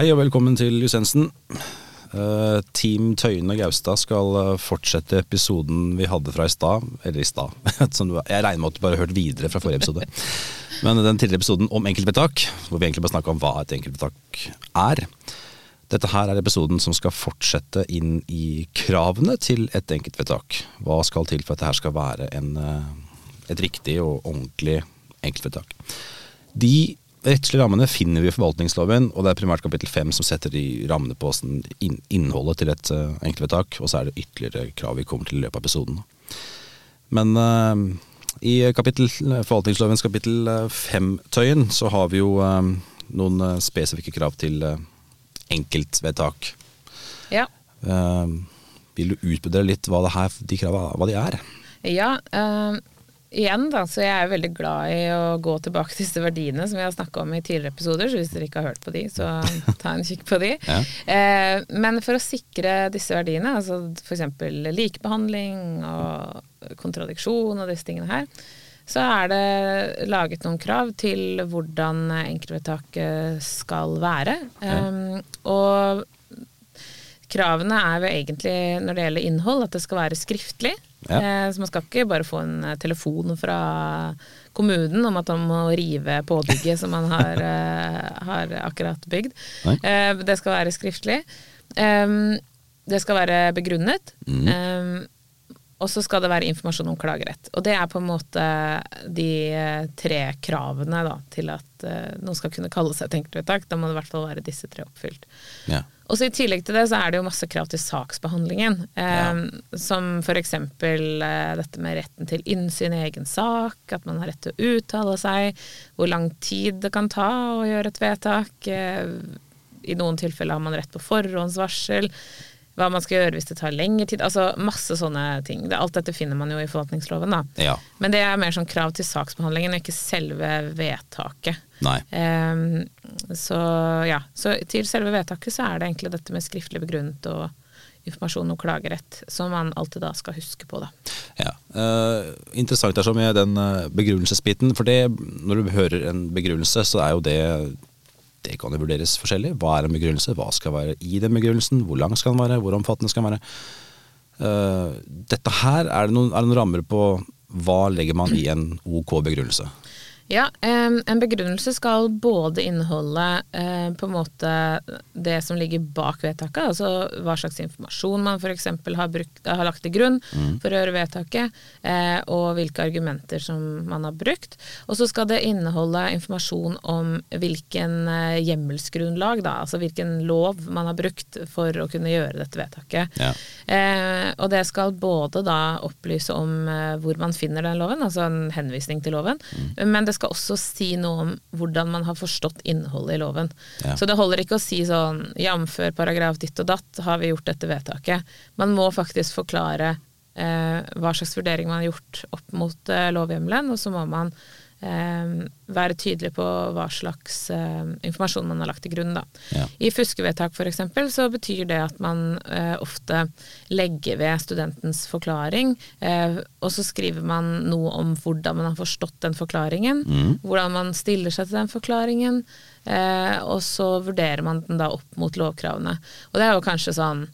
Hei og velkommen til Jusensen. Uh, Team Tøyen og Gaustad skal uh, fortsette episoden vi hadde fra i stad. Eller i stad. jeg regner med at du bare har hørt videre fra forrige episode. Men den tidligere episoden om enkeltvedtak, hvor vi egentlig bare snakka om hva et enkeltvedtak er. Dette her er episoden som skal fortsette inn i kravene til et enkeltvedtak. Hva skal til for at dette skal være en, uh, et riktig og ordentlig enkeltvedtak. De rettslige rammene finner vi i forvaltningsloven, og det er primært kapittel fem som setter de rammene på innholdet til et uh, enkeltvedtak, og så er det ytterligere krav vi kommer til i løpet av episoden. Men uh, i kapittel, forvaltningslovens kapittel fem-tøyen så har vi jo uh, noen spesifikke krav til enkeltvedtak. Ja. vil du utbedre litt hva, her, de kravene, hva de er? Ja, igjen, da, så jeg er veldig glad i å gå tilbake til disse verdiene som vi har snakka om i tidligere episoder, så hvis dere ikke har hørt på de, så ta en kikk på de. Ja. Eh, men for å sikre disse verdiene, altså f.eks. likebehandling og kontradiksjon og disse tingene her, så er det laget noen krav til hvordan enkeltvedtaket skal være. Ja. Um, og kravene er jo egentlig, når det gjelder innhold, at det skal være skriftlig. Ja. Eh, så man skal ikke bare få en eh, telefon fra kommunen om at man må rive påbygget som man har, eh, har akkurat bygd. Nei. det skal være skriftlig. Um, det skal være begrunnet. Mm. Og så skal det være informasjon om klagerett. Og det er på en måte de eh, tre kravene da, til at uh, noe skal kunne kalle seg et enkeltvedtak. Da må det i hvert fall være disse tre oppfylt. Ja. Og så I tillegg til det så er det jo masse krav til saksbehandlingen. Eh, ja. Som f.eks. Eh, dette med retten til innsyn i egen sak, at man har rett til å uttale seg, hvor lang tid det kan ta å gjøre et vedtak. Eh, I noen tilfeller har man rett på forhåndsvarsel hva man skal gjøre hvis det tar lengre tid. Altså masse sånne ting. alt dette finner man jo i forvaltningsloven, da. Ja. Men det er mer sånn krav til saksbehandlingen, og ikke selve vedtaket. Um, så ja. Så til selve vedtaket så er det egentlig dette med skriftlig begrunnet og informasjon om klagerett, som man alltid da skal huske på, da. Ja. Uh, interessant er så med den uh, begrunnelsesbiten, for det, når du hører en begrunnelse, så er jo det det kan jo vurderes forskjellig. Hva er en begrunnelse? Hva skal være i den begrunnelsen? Hvor lang skal den være? Hvor omfattende skal den være? Uh, dette her, er det, noen, er det noen rammer på hva legger man i en OK begrunnelse? Ja, en begrunnelse skal både inneholde eh, på en måte det som ligger bak vedtaket, altså hva slags informasjon man f.eks. Har, har lagt til grunn mm. for å gjøre vedtaket, eh, og hvilke argumenter som man har brukt. Og så skal det inneholde informasjon om hvilken eh, hjemmelsgrunnlag, da, altså hvilken lov man har brukt for å kunne gjøre dette vedtaket. Ja. og det skal både da opplyse om hvor man finner den loven, altså en henvisning til loven, mm. men det skal også si noe om hvordan man har forstått innholdet i loven. Ja. Så det holder ikke å si sånn jf. paragraf ditt og datt har vi gjort dette vedtaket. Man må faktisk forklare eh, hva slags vurdering man har gjort opp mot eh, lovhjemmelen, og så må man være tydelig på hva slags eh, informasjon man har lagt til grunn. Da. Ja. I fuskevedtak f.eks. så betyr det at man eh, ofte legger ved studentens forklaring, eh, og så skriver man noe om hvordan man har forstått den forklaringen, mm. hvordan man stiller seg til den forklaringen, eh, og så vurderer man den da opp mot lovkravene. Og det er jo kanskje sånn,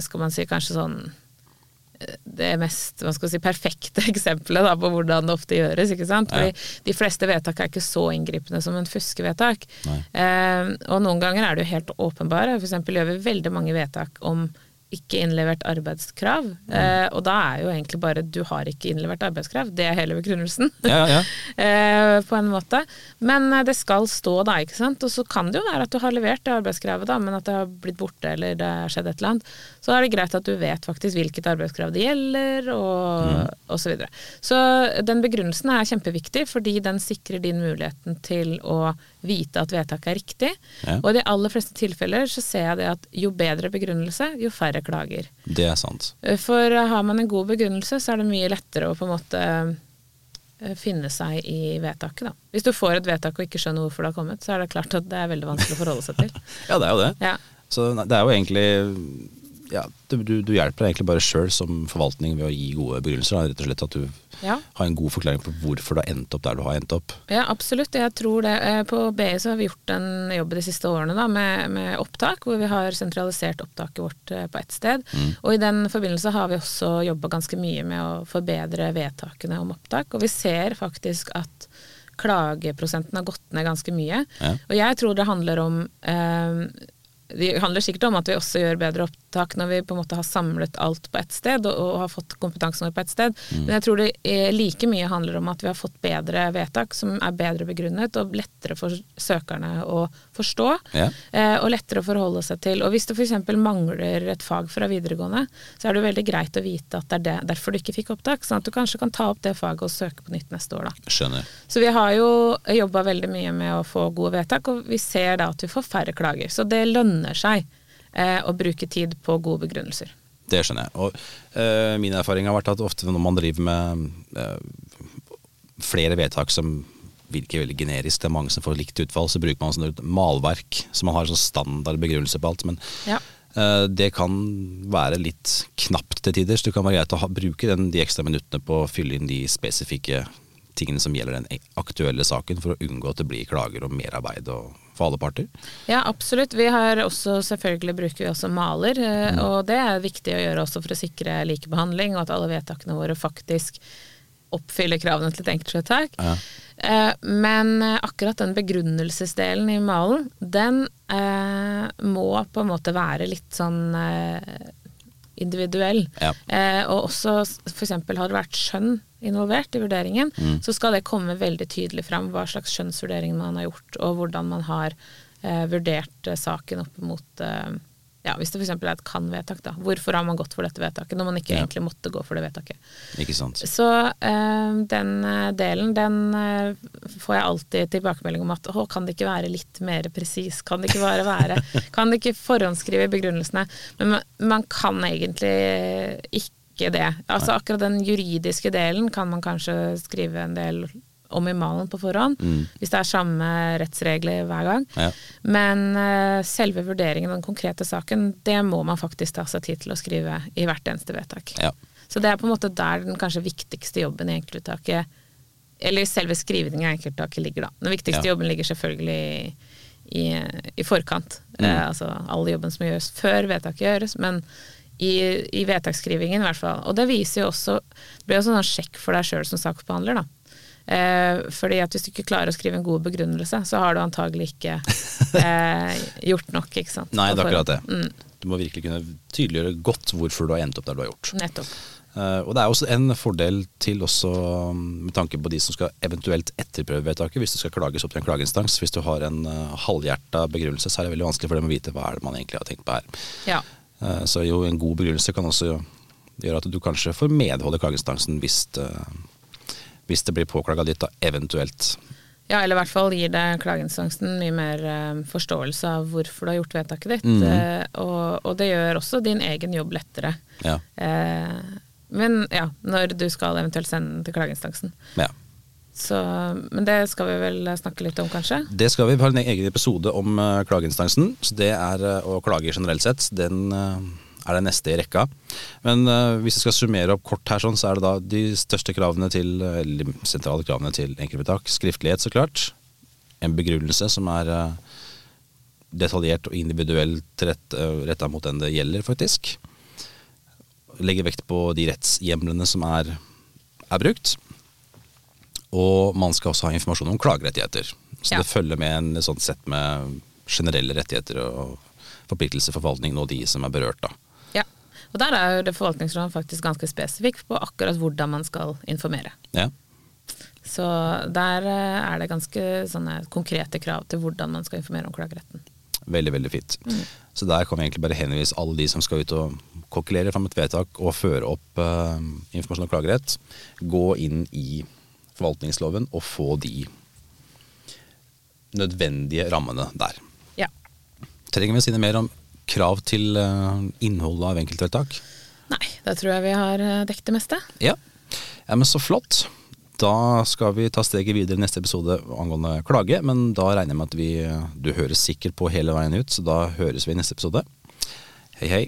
skal man si kanskje sånn det mest hva skal si, perfekte eksempelet da, på hvordan det ofte gjøres. ikke sant? Fordi ja. De fleste vedtak er ikke så inngripende som en fuskevedtak. Eh, og noen ganger er det jo helt åpenbare. For eksempel gjør vi veldig mange vedtak om ikke innlevert arbeidskrav. Mm. Eh, og da er jo egentlig bare du har ikke innlevert arbeidskrav. Det er hele begrunnelsen. Ja, ja. eh, på en måte. Men eh, det skal stå da, ikke sant. Og så kan det jo være at du har levert det arbeidskravet, da, men at det har blitt borte eller det har skjedd et eller annet. Så er det greit at du vet faktisk hvilket arbeidskrav det gjelder, og, mm. og så videre. Så den begrunnelsen er kjempeviktig, fordi den sikrer din muligheten til å vite at vedtaket er riktig. Ja. Og i de aller fleste tilfeller så ser jeg det at jo bedre begrunnelse, jo færre klager. Det er sant. For eh, har man en god begrunnelse, så er det mye lettere å på en måte eh, finne seg i vedtaket, da. Hvis du får et vedtak og ikke skjønner hvorfor det har kommet, så er det klart at det er veldig vanskelig å forholde seg til. ja, det er jo det. Ja. Så det er jo egentlig ja, du, du, hjelper deg egentlig bare sjøl som forvaltning ved å gi gode begrunnelser. Rett og slett at du Ja. har en god forklaring på hvorfor du har endt opp der du har endt opp. Ja, absolutt. Jeg tror det. Eh, På BI så har vi gjort en jobb de siste årene da, med, med opptak, hvor vi har sentralisert opptaket vårt eh, på ett sted. Og i den forbindelse har vi også jobba ganske mye med å forbedre vedtakene om opptak. Og vi ser faktisk at klageprosenten har gått ned ganske mye. Ja. Og jeg tror det handler om eh, det handler sikkert om at vi også gjør bedre opptak når vi på en måte har samlet alt på ett sted og, og har fått kompetansen vår på ett sted. Men jeg tror det er like mye handler om at vi har fått bedre vedtak som er bedre begrunnet og lettere for søkerne å forstå. Ja. Eh, og lettere å forholde seg til. Og hvis du f.eks. mangler et fag fra videregående, så er det veldig greit å vite at det er det, derfor du ikke fikk opptak. Sånn at du kanskje kan ta opp det faget og søke på nytt neste år. da. Skjønner. Så vi har jo jobba veldig mye med å få gode vedtak, og vi ser da at vi får færre klager. Så det lønner seg eh, å bruke tid på gode begrunnelser. Det skjønner jeg. Og eh, min erfaring har vært at ofte når man driver med eh, flere vedtak som virker veldig generisk, det er mange som får likt utfall, så bruker man sånn et malverk, så man har sånn standard begrunnelse på alt. Men Ja. eh, det kan være litt knapt til tider, så det kan være greit å ha, bruke den, de ekstra minuttene på å fylle inn de spesifikke tingene som gjelder den aktuelle saken, for å unngå at det blir klager og merarbeid for alle parter. Ja, absolutt. Vi har også, selvfølgelig bruker vi også maler, mm. og det er viktig å gjøre også for å sikre likebehandling, og at alle vedtakene våre faktisk oppfyller kravene til et enkeltvedtak. Ja. Eh, Men eh, akkurat den begrunnelsesdelen i malen, den eh, må på en måte være litt sånn eh, individuell. Ja. Eh, og også f.eks. har det vært skjønn involvert i vurderingen, så skal det komme veldig tydelig fram hva slags skjønnsvurdering man har gjort, og hvordan man har eh, vurdert eh, saken opp mot eh, ja, Hvis det f.eks. er et kan-vedtak, da. Hvorfor har man gått for dette vedtaket når man ikke Ja. egentlig måtte gå for det vedtaket? Ikke sant? Så eh, den eh, delen, den eh, får jeg alltid tilbakemelding om at å, kan det ikke være litt mer presis? Kan det ikke bare være Kan det ikke forhåndsskrive begrunnelsene? Men man, man kan egentlig ikke det. Altså akkurat den juridiske delen kan man kanskje skrive en del om i malen på forhånd, hvis det er samme rettsregler hver gang. Ja. Men uh, selve vurderingen av den konkrete saken, det må man faktisk ta seg tid til å skrive i hvert eneste vedtak. Ja. Så det er på en måte der den kanskje viktigste jobben i enkeltuttaket Eller selve skrivingen av enkeltuttaket ligger, da. Den viktigste Ja. jobben ligger selvfølgelig i, i, i forkant. Mm. Uh, altså all jobben som gjøres før vedtaket gjøres, men i, i vedtaksskrivingen i hvert fall. Og det viser jo også Det blir også en sånn sjekk for deg sjøl som saksbehandler, da. Eh, fordi at hvis du ikke klarer å skrive en god begrunnelse, så har du antagelig ikke eh, gjort nok, ikke sant. Nei, det er akkurat det. Mm, Du må virkelig kunne tydeliggjøre godt hvorfor du har endt opp der du har gjort. nettopp. Eh, og det er også en fordel til også um, med tanke på de som skal eventuelt etterprøve vedtaket, hvis det skal klages opp til en klageinstans. Hvis du har en uh, halvhjerta begrunnelse, så er det veldig vanskelig for dem å vite hva er det man egentlig har tenkt på her. Ja. Eh, så jo en god begrunnelse kan også gjøre at du kanskje får medhold i klageinstansen hvis det, hvis det blir påklaga ditt, da, eventuelt. Ja, eller i hvert fall gir det klageinstansen mye mer eh, forståelse av hvorfor du har gjort vedtaket ditt. Eh, og, og det gjør også din egen jobb lettere. Ja. Eh, men ja, når du skal eventuelt sende den til klageinstansen. ja. Så, men det skal vi vel snakke litt om, kanskje? Det skal vi. Vi har en egen episode om uh, klageinstansen. Så det er uh, å klage generelt sett. Den uh, er det neste i rekka. Men hvis jeg skal summere opp kort her, sånn, så er det da de største kravene til, eller sentrale kravene til enkeltvedtak. Skriftlighet, så klart. En begrunnelse som er detaljert og individuelt rett, retta mot den det gjelder, faktisk. Legge vekt på de rettshjemlene som er, er brukt. Og man skal også ha informasjon om klagerettigheter. Så Ja. det følger med en sånn sett med generelle rettigheter og forpliktelser for forvaltningen og de som er berørt. da. Ja. Og der er jo det forvaltningsrådet faktisk ganske spesifikk på akkurat hvordan man skal informere. Ja. Så der eh, er det ganske konkrete krav til hvordan man skal informere om klageretten. Veldig, veldig fint. Så der kan vi egentlig bare henvise alle de som skal ut og kokkelere fram et vedtak og føre opp uh, informasjon om klagerett, gå inn i forvaltningsloven og få de nødvendige rammene der. Ja. Trenger vi å si noe mer om krav til eh, innholdet av enkeltvedtak? Nei, da tror jeg vi har eh, dekket det meste. Ja. ja, men så flott. Da skal vi ta steget videre i neste episode angående klage, men da regner jeg med at vi Du høres sikkert på hele veien ut, så da høres vi i neste episode. Hei, hei.